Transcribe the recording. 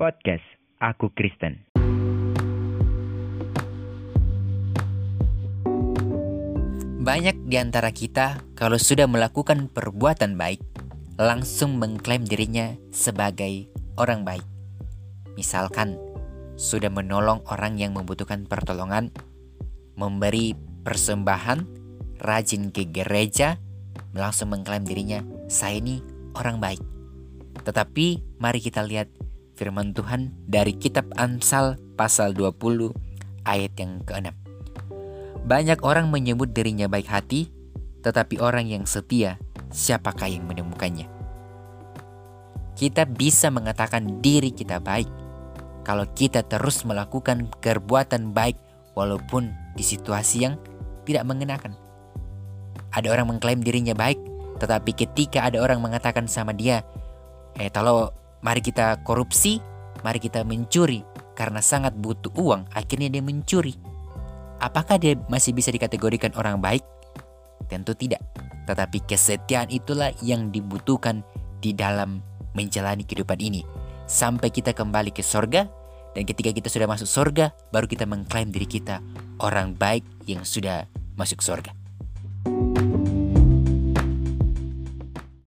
Podcast Aku Kristen. Banyak di antara kita kalau sudah melakukan perbuatan baik, langsung mengklaim dirinya sebagai orang baik. Misalkan, sudah menolong orang yang membutuhkan pertolongan, memberi persembahan, rajin ke gereja, langsung mengklaim dirinya, saya ini orang baik. Tetapi mari kita lihat firman Tuhan dari kitab Amsal pasal 20 ayat yang ke-6. Banyak orang menyebut dirinya baik hati, tetapi orang yang setia, siapakah yang menemukannya? Kita bisa mengatakan diri kita baik kalau kita terus melakukan perbuatan baik walaupun di situasi yang tidak mengenakan. Ada orang mengklaim dirinya baik, tetapi ketika ada orang mengatakan sama dia, "Eh, kalau mari kita korupsi, mari kita mencuri karena sangat butuh uang, akhirnya dia mencuri." Apakah dia masih bisa dikategorikan orang baik? Tentu tidak. Tetapi kesetiaan itulah yang dibutuhkan di dalam menjalani kehidupan ini. Sampai kita kembali ke sorga. Dan ketika kita sudah masuk sorga, baru kita mengklaim diri kita orang baik yang sudah masuk sorga.